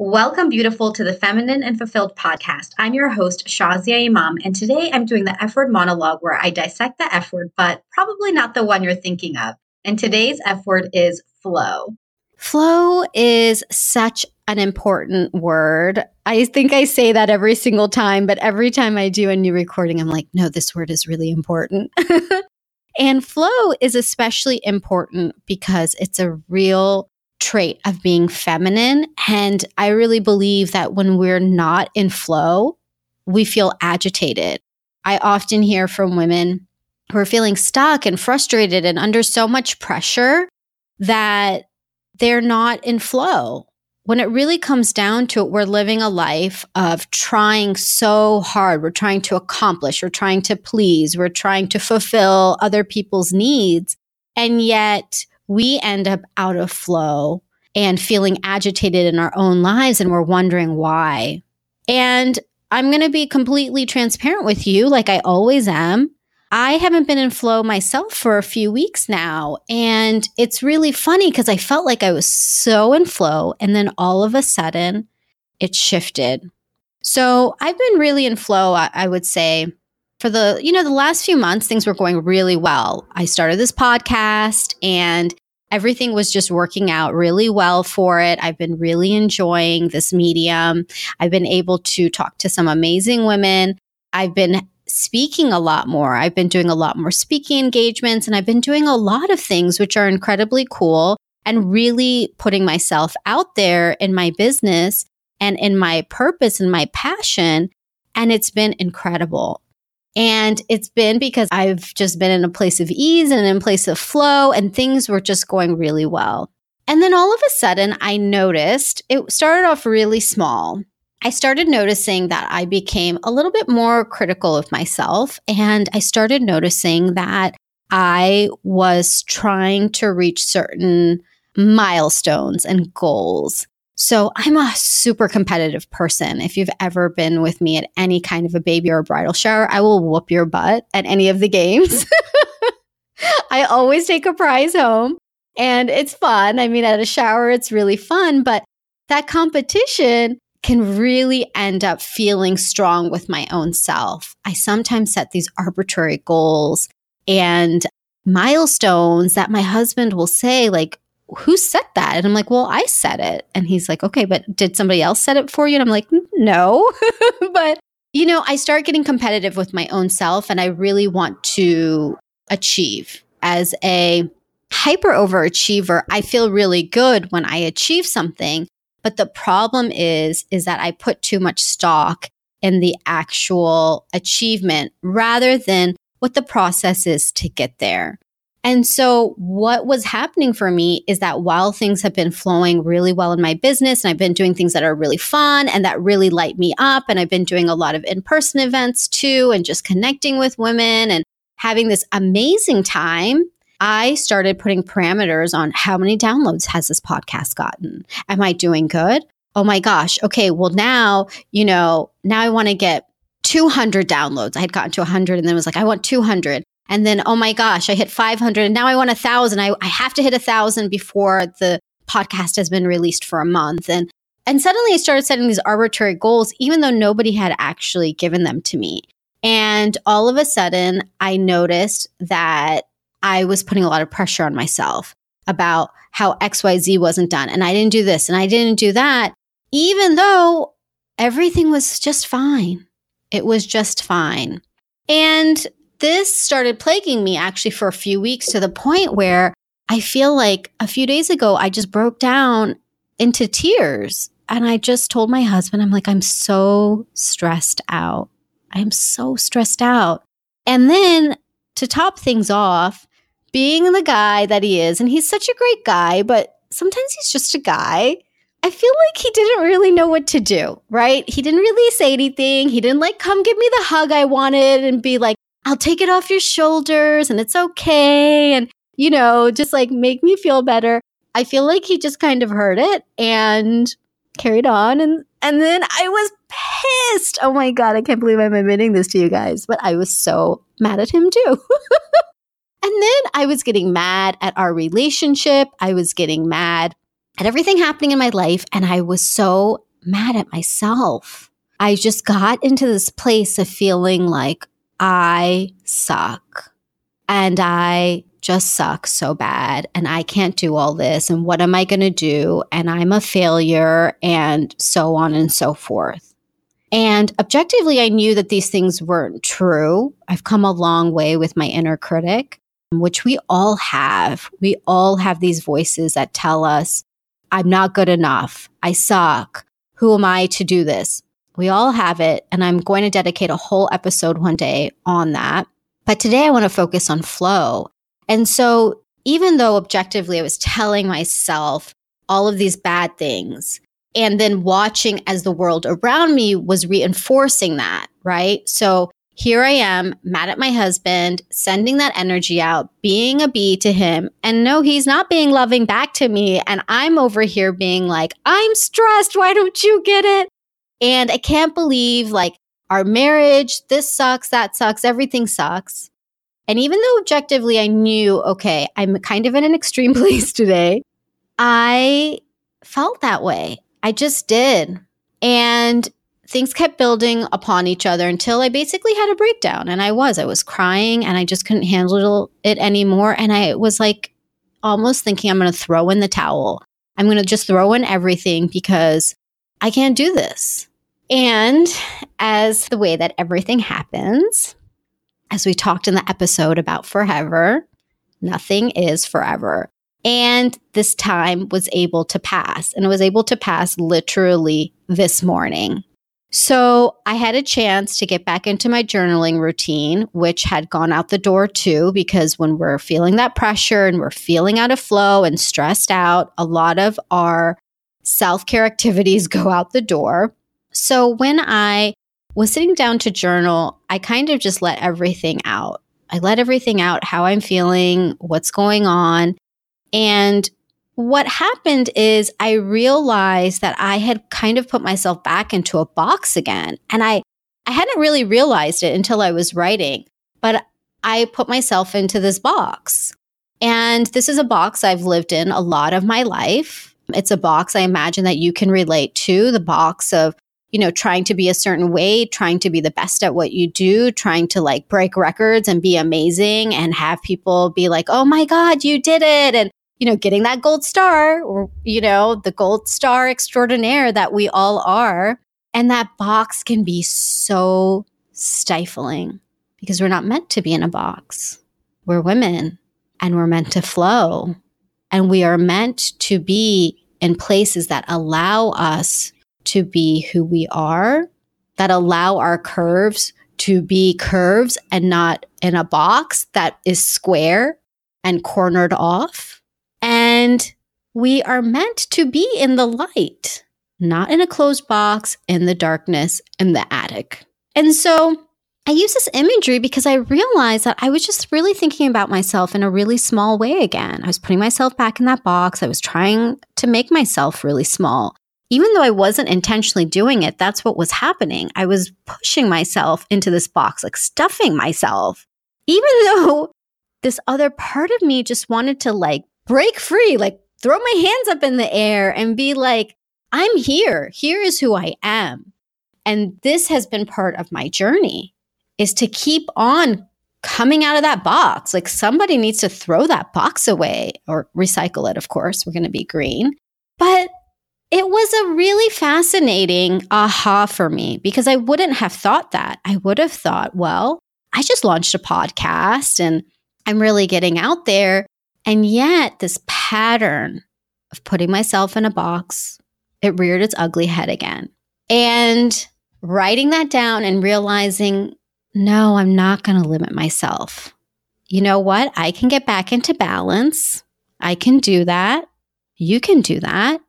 Welcome, beautiful, to the Feminine and Fulfilled podcast. I'm your host, Shazia Imam, and today I'm doing the F word monologue where I dissect the F word, but probably not the one you're thinking of. And today's F word is flow. Flow is such an important word. I think I say that every single time, but every time I do a new recording, I'm like, no, this word is really important. and flow is especially important because it's a real trait of being feminine. And I really believe that when we're not in flow, we feel agitated. I often hear from women who are feeling stuck and frustrated and under so much pressure that they're not in flow. When it really comes down to it, we're living a life of trying so hard. We're trying to accomplish, we're trying to please, we're trying to fulfill other people's needs. And yet we end up out of flow and feeling agitated in our own lives and we're wondering why. And I'm going to be completely transparent with you, like I always am. I haven't been in flow myself for a few weeks now. And it's really funny because I felt like I was so in flow. And then all of a sudden, it shifted. So I've been really in flow, I, I would say, for the, you know, the last few months, things were going really well. I started this podcast and everything was just working out really well for it. I've been really enjoying this medium. I've been able to talk to some amazing women. I've been speaking a lot more. I've been doing a lot more speaking engagements and I've been doing a lot of things which are incredibly cool and really putting myself out there in my business and in my purpose and my passion. And it's been incredible. And it's been because I've just been in a place of ease and in a place of flow, and things were just going really well. And then all of a sudden, I noticed it started off really small. I started noticing that I became a little bit more critical of myself. And I started noticing that I was trying to reach certain milestones and goals. So I'm a super competitive person. If you've ever been with me at any kind of a baby or a bridal shower, I will whoop your butt at any of the games. I always take a prize home and it's fun. I mean, at a shower, it's really fun, but that competition can really end up feeling strong with my own self. I sometimes set these arbitrary goals and milestones that my husband will say, like, who said that? And I'm like, well, I said it. And he's like, okay, but did somebody else set it for you? And I'm like, no. but, you know, I start getting competitive with my own self and I really want to achieve as a hyper overachiever. I feel really good when I achieve something. But the problem is, is that I put too much stock in the actual achievement rather than what the process is to get there. And so what was happening for me is that while things have been flowing really well in my business and I've been doing things that are really fun and that really light me up and I've been doing a lot of in-person events too and just connecting with women and having this amazing time, I started putting parameters on how many downloads has this podcast gotten? Am I doing good? Oh my gosh. Okay. Well, now, you know, now I want to get 200 downloads. I had gotten to 100 and then was like, I want 200. And then, oh my gosh, I hit 500 and now I want a thousand. I, I have to hit a thousand before the podcast has been released for a month. And, and suddenly I started setting these arbitrary goals, even though nobody had actually given them to me. And all of a sudden, I noticed that I was putting a lot of pressure on myself about how XYZ wasn't done. And I didn't do this and I didn't do that, even though everything was just fine. It was just fine. And this started plaguing me actually for a few weeks to the point where I feel like a few days ago, I just broke down into tears. And I just told my husband, I'm like, I'm so stressed out. I am so stressed out. And then to top things off, being the guy that he is, and he's such a great guy, but sometimes he's just a guy. I feel like he didn't really know what to do, right? He didn't really say anything. He didn't like come give me the hug I wanted and be like, I'll take it off your shoulders and it's okay. And, you know, just like make me feel better. I feel like he just kind of heard it and carried on. And, and then I was pissed. Oh my God. I can't believe I'm admitting this to you guys, but I was so mad at him too. And then I was getting mad at our relationship. I was getting mad at everything happening in my life. And I was so mad at myself. I just got into this place of feeling like I suck and I just suck so bad and I can't do all this and what am I going to do and I'm a failure and so on and so forth. And objectively, I knew that these things weren't true. I've come a long way with my inner critic, which we all have. We all have these voices that tell us, I'm not good enough. I suck. Who am I to do this? We all have it. And I'm going to dedicate a whole episode one day on that. But today I want to focus on flow. And so even though objectively I was telling myself all of these bad things, and then watching as the world around me was reinforcing that, right? So here I am, mad at my husband, sending that energy out, being a bee to him. And no, he's not being loving back to me. And I'm over here being like, I'm stressed. Why don't you get it? And I can't believe like our marriage, this sucks, that sucks, everything sucks. And even though objectively I knew, okay, I'm kind of in an extreme place today, I felt that way. I just did. And things kept building upon each other until I basically had a breakdown. And I was, I was crying and I just couldn't handle it anymore. And I was like almost thinking I'm going to throw in the towel. I'm going to just throw in everything because I can't do this. And as the way that everything happens, as we talked in the episode about forever, nothing is forever. And this time was able to pass, and it was able to pass literally this morning. So I had a chance to get back into my journaling routine, which had gone out the door too, because when we're feeling that pressure and we're feeling out of flow and stressed out, a lot of our self care activities go out the door. So when I was sitting down to journal, I kind of just let everything out. I let everything out, how I'm feeling, what's going on. And what happened is I realized that I had kind of put myself back into a box again. And I, I hadn't really realized it until I was writing, but I put myself into this box. And this is a box I've lived in a lot of my life. It's a box I imagine that you can relate to the box of you know, trying to be a certain way, trying to be the best at what you do, trying to like break records and be amazing and have people be like, oh my God, you did it. And, you know, getting that gold star or, you know, the gold star extraordinaire that we all are. And that box can be so stifling because we're not meant to be in a box. We're women and we're meant to flow. And we are meant to be in places that allow us to be who we are, that allow our curves to be curves and not in a box that is square and cornered off. And we are meant to be in the light, not in a closed box in the darkness in the attic. And so I use this imagery because I realized that I was just really thinking about myself in a really small way again. I was putting myself back in that box. I was trying to make myself really small even though I wasn't intentionally doing it, that's what was happening. I was pushing myself into this box, like stuffing myself, even though this other part of me just wanted to like break free, like throw my hands up in the air and be like, I'm here. Here is who I am. And this has been part of my journey is to keep on coming out of that box. Like somebody needs to throw that box away or recycle it, of course. We're going to be green. It was a really fascinating aha for me because I wouldn't have thought that. I would have thought, well, I just launched a podcast and I'm really getting out there. And yet, this pattern of putting myself in a box, it reared its ugly head again. And writing that down and realizing, no, I'm not going to limit myself. You know what? I can get back into balance. I can do that. You can do that.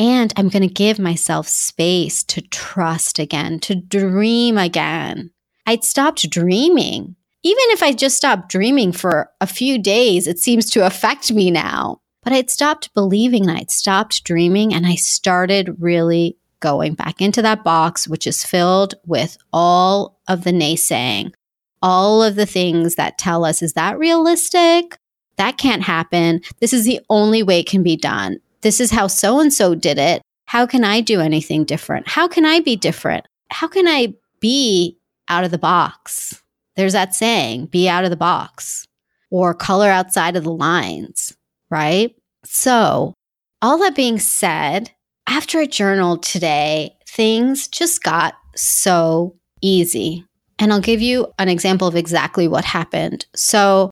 And I'm going to give myself space to trust again, to dream again. I'd stopped dreaming. Even if I just stopped dreaming for a few days, it seems to affect me now. But I'd stopped believing and I'd stopped dreaming and I started really going back into that box, which is filled with all of the naysaying, all of the things that tell us, is that realistic? That can't happen. This is the only way it can be done this is how so and so did it. How can I do anything different? How can I be different? How can I be out of the box? There's that saying, be out of the box or color outside of the lines, right? So, all that being said, after I journaled today, things just got so easy. And I'll give you an example of exactly what happened. So,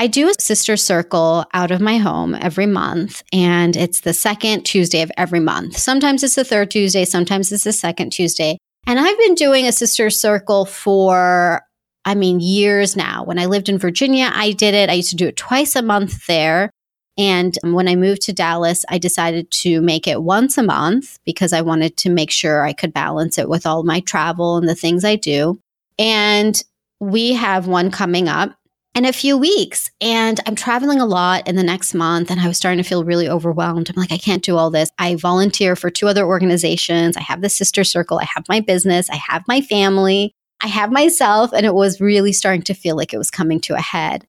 I do a sister circle out of my home every month, and it's the second Tuesday of every month. Sometimes it's the third Tuesday, sometimes it's the second Tuesday. And I've been doing a sister circle for, I mean, years now. When I lived in Virginia, I did it. I used to do it twice a month there. And when I moved to Dallas, I decided to make it once a month because I wanted to make sure I could balance it with all my travel and the things I do. And we have one coming up in a few weeks. And I'm traveling a lot in the next month. And I was starting to feel really overwhelmed. I'm like, I can't do all this. I volunteer for two other organizations. I have the sister circle. I have my business. I have my family. I have myself. And it was really starting to feel like it was coming to a head.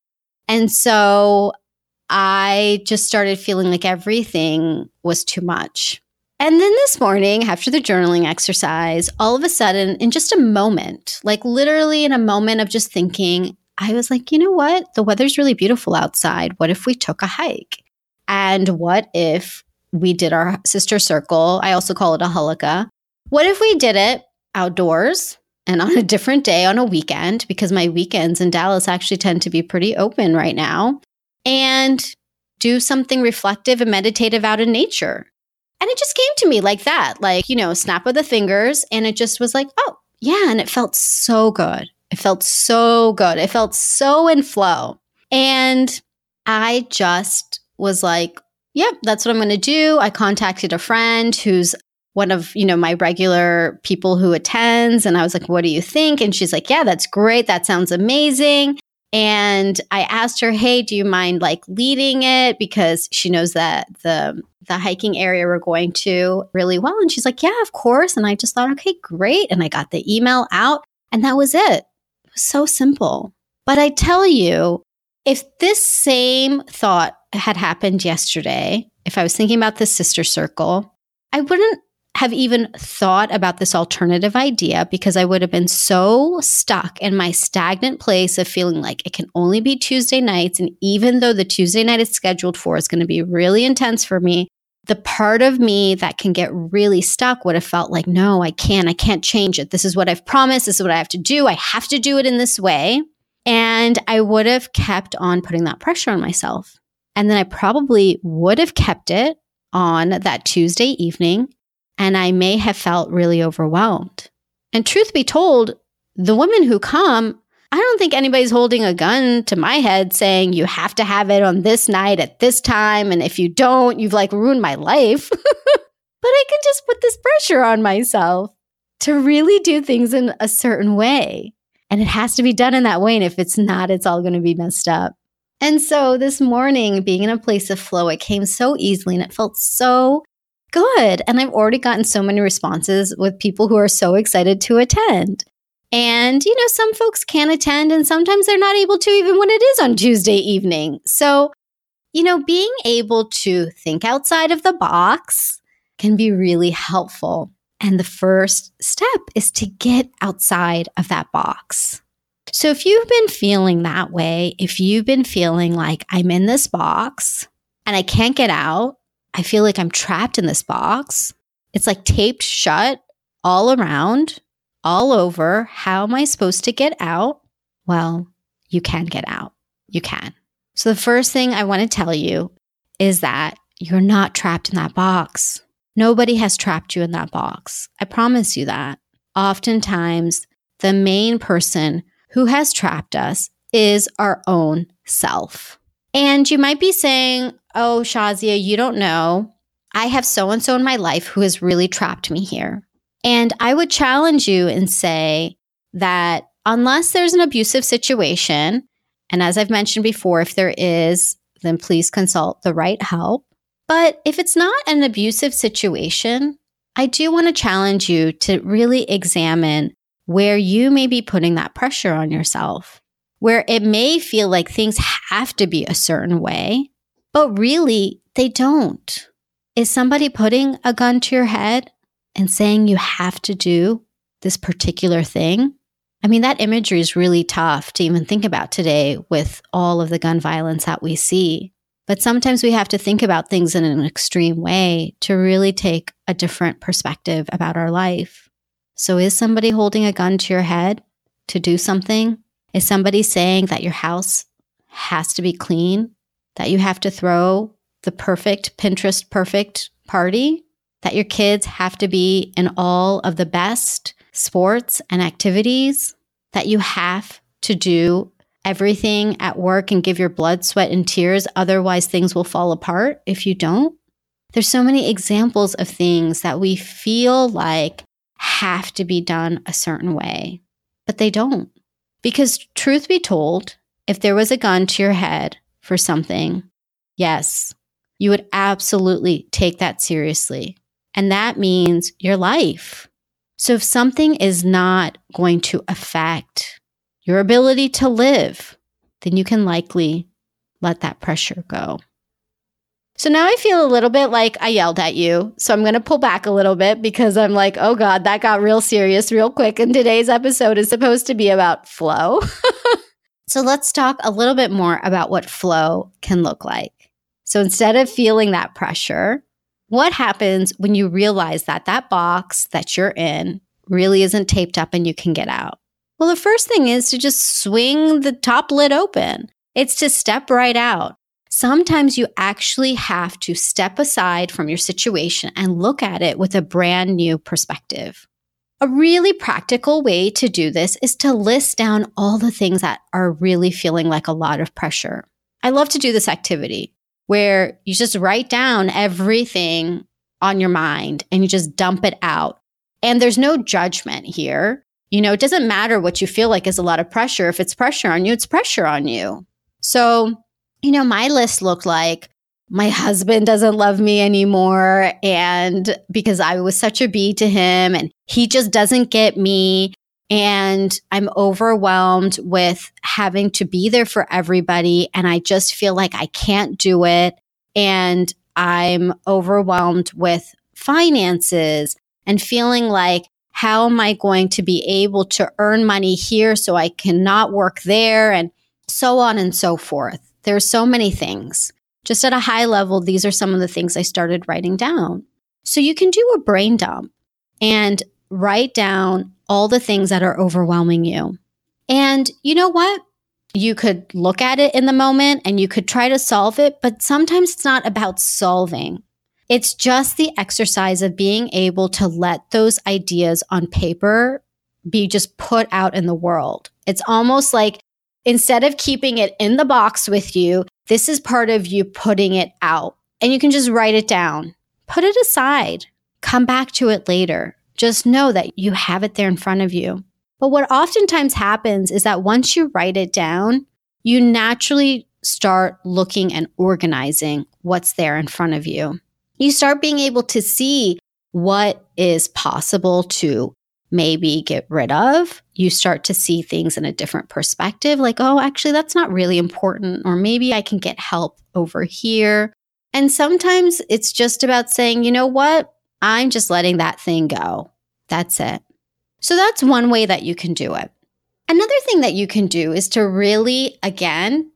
And so I just started feeling like everything was too much. And then this morning, after the journaling exercise, all of a sudden, in just a moment, like literally in a moment of just thinking, I was like, you know what? The weather's really beautiful outside. What if we took a hike? And what if we did our sister circle? I also call it a halaqa. What if we did it outdoors and on a different day on a weekend? Because my weekends in Dallas actually tend to be pretty open right now. And do something reflective and meditative out in nature. And it just came to me like that, like, you know, snap of the fingers. And it just was like, oh, yeah. And it felt so good. It felt so good. It felt so in flow. And I just was like, yep, that's what I'm going to do. I contacted a friend who's one of, you know, my regular people who attends and I was like, "What do you think?" And she's like, "Yeah, that's great. That sounds amazing." And I asked her, "Hey, do you mind like leading it because she knows that the the hiking area we're going to really well?" And she's like, "Yeah, of course." And I just thought, "Okay, great." And I got the email out and that was it so simple. But I tell you, if this same thought had happened yesterday, if I was thinking about the sister circle, I wouldn't have even thought about this alternative idea because I would have been so stuck in my stagnant place of feeling like it can only be Tuesday nights. And even though the Tuesday night is scheduled for is going to be really intense for me, the part of me that can get really stuck would have felt like, no, I can't, I can't change it. This is what I've promised. This is what I have to do. I have to do it in this way. And I would have kept on putting that pressure on myself. And then I probably would have kept it on that Tuesday evening. And I may have felt really overwhelmed. And truth be told, the women who come I don't think anybody's holding a gun to my head saying you have to have it on this night at this time. And if you don't, you've like ruined my life. but I can just put this pressure on myself to really do things in a certain way. And it has to be done in that way. And if it's not, it's all going to be messed up. And so this morning, being in a place of flow, it came so easily and it felt so good. And I've already gotten so many responses with people who are so excited to attend. And, you know, some folks can attend and sometimes they're not able to even when it is on Tuesday evening. So, you know, being able to think outside of the box can be really helpful. And the first step is to get outside of that box. So, if you've been feeling that way, if you've been feeling like I'm in this box and I can't get out, I feel like I'm trapped in this box, it's like taped shut all around all over. How am I supposed to get out? Well, you can get out. You can. So, the first thing I want to tell you is that you're not trapped in that box. Nobody has trapped you in that box. I promise you that. Oftentimes, the main person who has trapped us is our own self. And you might be saying, Oh, Shazia, you don't know. I have so and so in my life who has really trapped me here. And I would challenge you and say that unless there's an abusive situation, and as I've mentioned before, if there is, then please consult the right help. But if it's not an abusive situation, I do want to challenge you to really examine where you may be putting that pressure on yourself, where it may feel like things have to be a certain way, but really they don't. Is somebody putting a gun to your head and saying you have to do this particular thing? I mean, that imagery is really tough to even think about today with all of the gun violence that we see. But sometimes we have to think about things in an extreme way to really take a different perspective about our life. So, is somebody holding a gun to your head to do something? Is somebody saying that your house has to be clean, that you have to throw the perfect Pinterest perfect party, that your kids have to be in all of the best sports and activities, that you have to do everything at work and give your blood, sweat, and tears. Otherwise, things will fall apart if you don't. There's so many examples of things that we feel like have to be done a certain way, but they don't. Because, truth be told, if there was a gun to your head for something, yes, you would absolutely take that seriously. And that means your life. So if something is not going to affect your ability to live, then you can likely let that pressure go. So now I feel a little bit like I yelled at you. So I'm going to pull back a little bit because I'm like, oh God, that got real serious real quick. And today's episode is supposed to be about flow. so let's talk a little bit more about what flow can look like. So instead of feeling that pressure, what happens when you realize that that box that you're in really isn't taped up and you can get out? Well, the first thing is to just swing the top lid open. It's to step right out. Sometimes you actually have to step aside from your situation and look at it with a brand new perspective. A really practical way to do this is to list down all the things that are really feeling like a lot of pressure. I love to do this activity where you just write down everything on your mind and you just dump it out. And there's no judgment here. You know, it doesn't matter what you feel like is a lot of pressure. If it's pressure on you, it's pressure on you. So, you know, my list looked like my husband doesn't love me anymore. And because I was such a B to him and he just doesn't get me and I'm overwhelmed with having to be there for everybody. And I just feel like I can't do it. And I'm overwhelmed with finances and feeling like, how am I going to be able to earn money here so I cannot work there? And so on and so forth. There's so many things. Just at a high level, these are some of the things I started writing down. So you can do a brain dump and write down all the things that are overwhelming you. And you know what? You could look at it in the moment and you could try to solve it, but sometimes it's not about solving. It's just the exercise of being able to let those ideas on paper be just put out in the world. It's almost like instead of keeping it in the box with you, this is part of you putting it out. And you can just write it down, put it aside, come back to it later. Just know that you have it there in front of you. But what oftentimes happens is that once you write it down, you naturally start looking and organizing what's there in front of you. You start being able to see what is possible to maybe get rid of. You start to see things in a different perspective, like, oh, actually, that's not really important. Or maybe I can get help over here. And sometimes it's just about saying, you know what? I'm just letting that thing go. That's it. So that's one way that you can do it. Another thing that you can do is to really, again,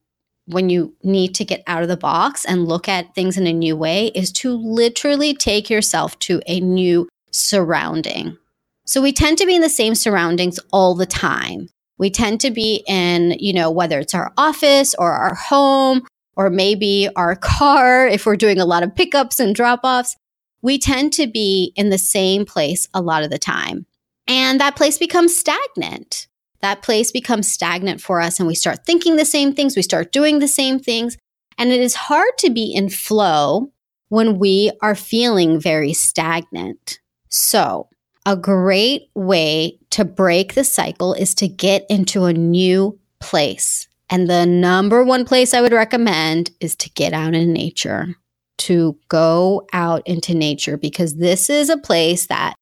when you need to get out of the box and look at things in a new way, is to literally take yourself to a new surrounding. So we tend to be in the same surroundings all the time. We tend to be in, you know, whether it's our office or our home or maybe our car if we're doing a lot of pickups and drop offs we tend to be in the same place a lot of the time. And that place becomes stagnant. That place becomes stagnant for us, and we start thinking the same things, we start doing the same things. And it is hard to be in flow when we are feeling very stagnant. So, a great way to break the cycle is to get into a new place. And the number one place I would recommend is to get out in nature to go out into nature because this is a place that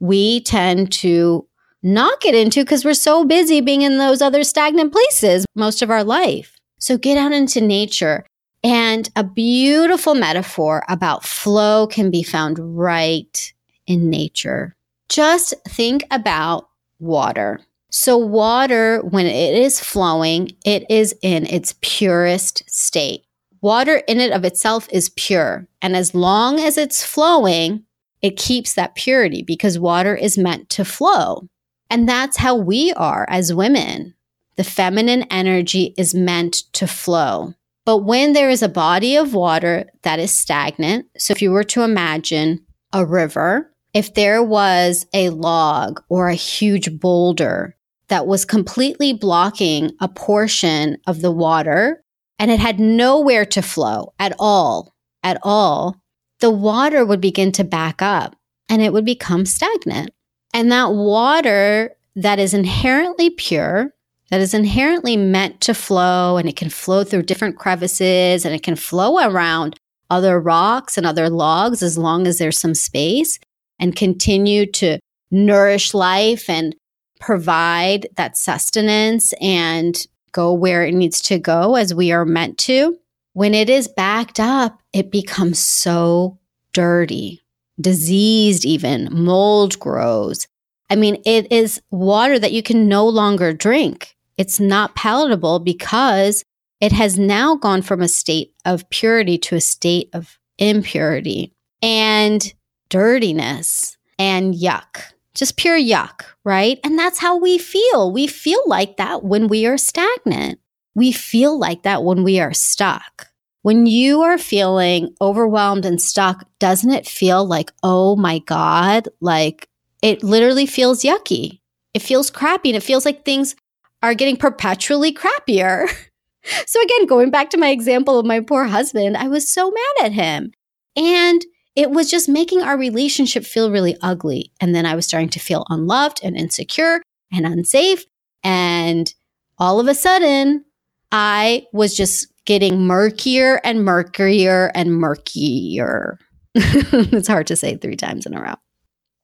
we tend to not get into because we're so busy being in those other stagnant places most of our life. So get out into nature And a beautiful metaphor about flow can be found right in nature. Just think about water. So, water, when it is flowing, it is in its purest state. Water in it of itself is pure. And as long as it's flowing, it keeps that purity because water is meant to flow. And that's how we are as women. The feminine energy is meant to flow. But when there is a body of water that is stagnant, so if you were to imagine a river, if there was a log or a huge boulder that was completely blocking a portion of the water and it had nowhere to flow at all, at all, the water would begin to back up and it would become stagnant. And that water that is inherently pure, that is inherently meant to flow, and it can flow through different crevices and it can flow around other rocks and other logs as long as there's some space and continue to nourish life and provide that sustenance and go where it needs to go as we are meant to. When it is backed up, it becomes so dirty, diseased, even mold grows. I mean, it is water that you can no longer drink. It's not palatable because it has now gone from a state of purity to a state of impurity and dirtiness and yuck, just pure yuck, right? And that's how we feel. We feel like that when we are stagnant. We feel like that when we are stuck. When you are feeling overwhelmed and stuck, doesn't it feel like, oh my God, like it literally feels yucky? It feels crappy and it feels like things are getting perpetually crappier. so, again, going back to my example of my poor husband, I was so mad at him. And it was just making our relationship feel really ugly. And then I was starting to feel unloved and insecure and unsafe. And all of a sudden, I was just getting murkier and murkier and murkier. it's hard to say three times in a row.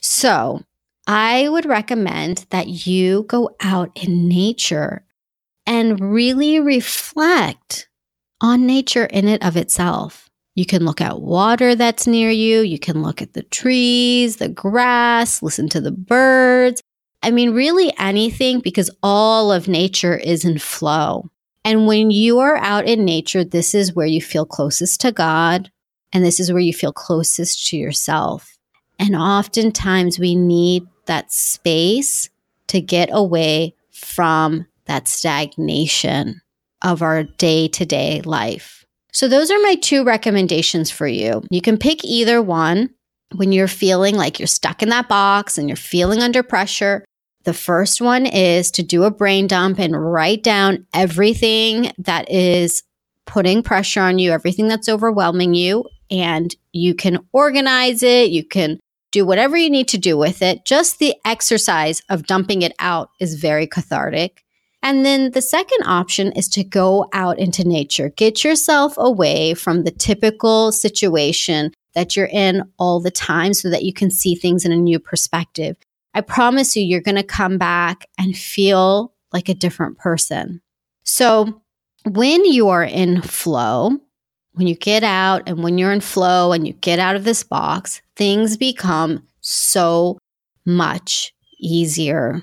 So, I would recommend that you go out in nature and really reflect on nature in it of itself. You can look at water that's near you. You can look at the trees, the grass, listen to the birds. I mean, really anything because all of nature is in flow. And when you are out in nature, this is where you feel closest to God and this is where you feel closest to yourself. And oftentimes we need that space to get away from that stagnation of our day to day life. So, those are my two recommendations for you. You can pick either one when you're feeling like you're stuck in that box and you're feeling under pressure. The first one is to do a brain dump and write down everything that is putting pressure on you, everything that's overwhelming you, and you can organize it. You can do whatever you need to do with it. Just the exercise of dumping it out is very cathartic. And then the second option is to go out into nature. Get yourself away from the typical situation that you're in all the time so that you can see things in a new perspective. I promise you, you're going to come back and feel like a different person. So, when you are in flow, when you get out and when you're in flow and you get out of this box, things become so much easier.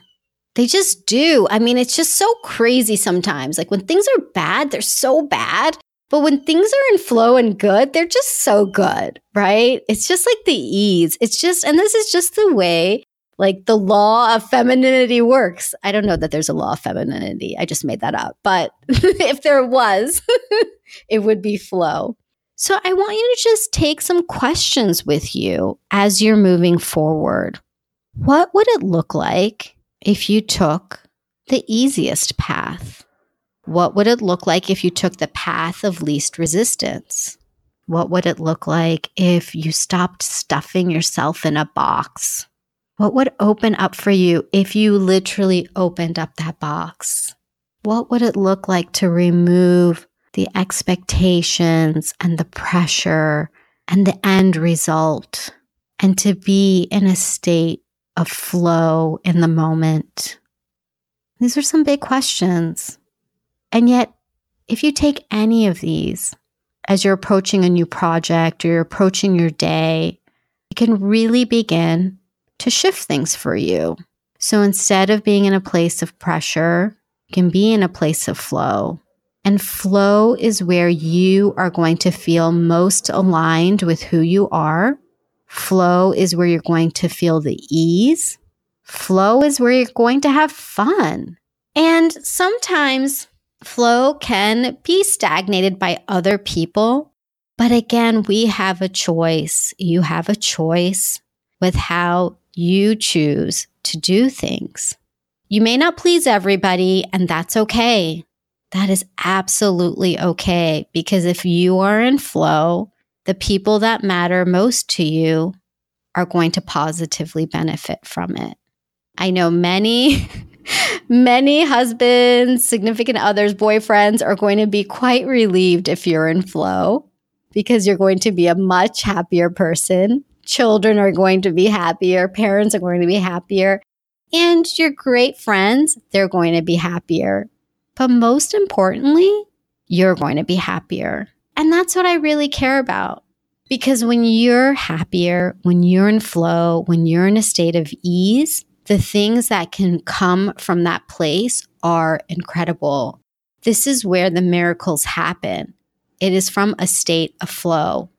They just do. I mean, it's just so crazy sometimes. Like when things are bad, they're so bad. But when things are in flow and good, they're just so good, right? It's just like the ease. It's just, and this is just the way like the law of femininity works. I don't know that there's a law of femininity. I just made that up. But if there was, it would be flow. So I want you to just take some questions with you as you're moving forward. What would it look like if you took the easiest path? What would it look like if you took the path of least resistance? What would it look like if you stopped stuffing yourself in a box? What would open up for you if you literally opened up that box? What would it look like to remove the expectations and the pressure and the end result and to be in a state of flow in the moment? These are some big questions. And yet, if you take any of these as you're approaching a new project or you're approaching your day, it can really begin to shift things for you. So instead of being in a place of pressure, you can be in a place of flow. And flow is where you are going to feel most aligned with who you are. Flow is where you're going to feel the ease. Flow is where you're going to have fun. And sometimes flow can be stagnated by other people. But again, we have a choice. You have a choice with how you choose to do things. You may not please everybody, and that's okay. That is absolutely okay because if you are in flow, the people that matter most to you are going to positively benefit from it. I know many, many husbands, significant others, boyfriends are going to be quite relieved if you're in flow because you're going to be a much happier person. Children are going to be happier, parents are going to be happier, and your great friends, they're going to be happier. But most importantly, you're going to be happier. And that's what I really care about. Because when you're happier, when you're in flow, when you're in a state of ease, the things that can come from that place are incredible. This is where the miracles happen. It is from a state of flow.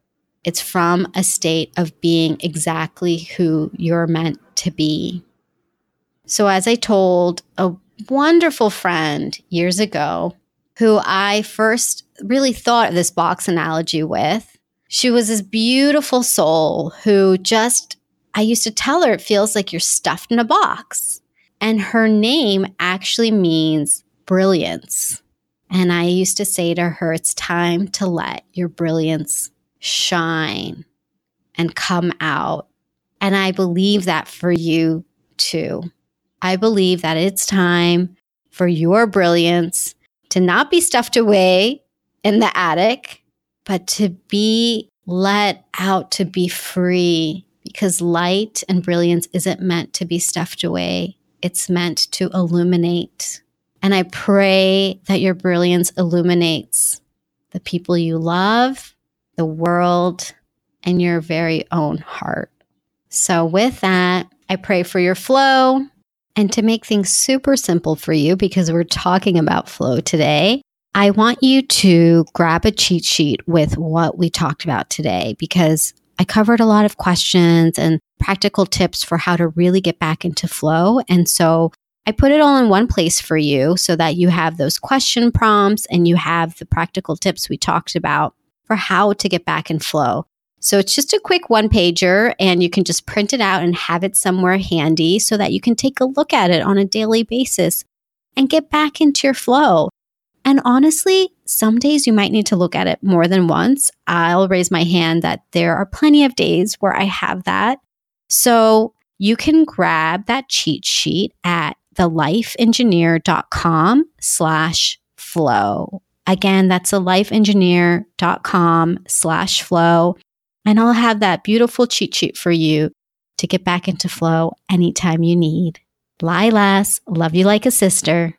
It's from a state of being exactly who you're meant to be. So, as I told a wonderful friend years ago who I first really thought of this box analogy with. She was this beautiful soul who just, I used to tell her, it feels like you're stuffed in a box. And her name actually means brilliance. And I used to say to her, it's time to let your brilliance shine and come out. And I believe that for you too. I believe that it's time for your brilliance to not be stuffed away in the attic, but to be let out to be free because light and brilliance isn't meant to be stuffed away. It's meant to illuminate. And I pray that your brilliance illuminates the people you love, the world, and your very own heart. So, with that, I pray for your flow. And to make things super simple for you, because we're talking about flow today, I want you to grab a cheat sheet with what we talked about today because I covered a lot of questions and practical tips for how to really get back into flow. And so I put it all in one place for you so that you have those question prompts and you have the practical tips we talked about for how to get back in flow. So it's just a quick one pager and you can just print it out and have it somewhere handy so that you can take a look at it on a daily basis and get back into your flow. And honestly, some days you might need to look at it more than once. I'll raise my hand that there are plenty of days where I have that. So you can grab that cheat sheet at thelifeengineer.com slash flow. Again, that's thelifeengineer.com slash flow. And I'll have that beautiful cheat sheet for you to get back into flow anytime you need. Lilas, love you like a sister.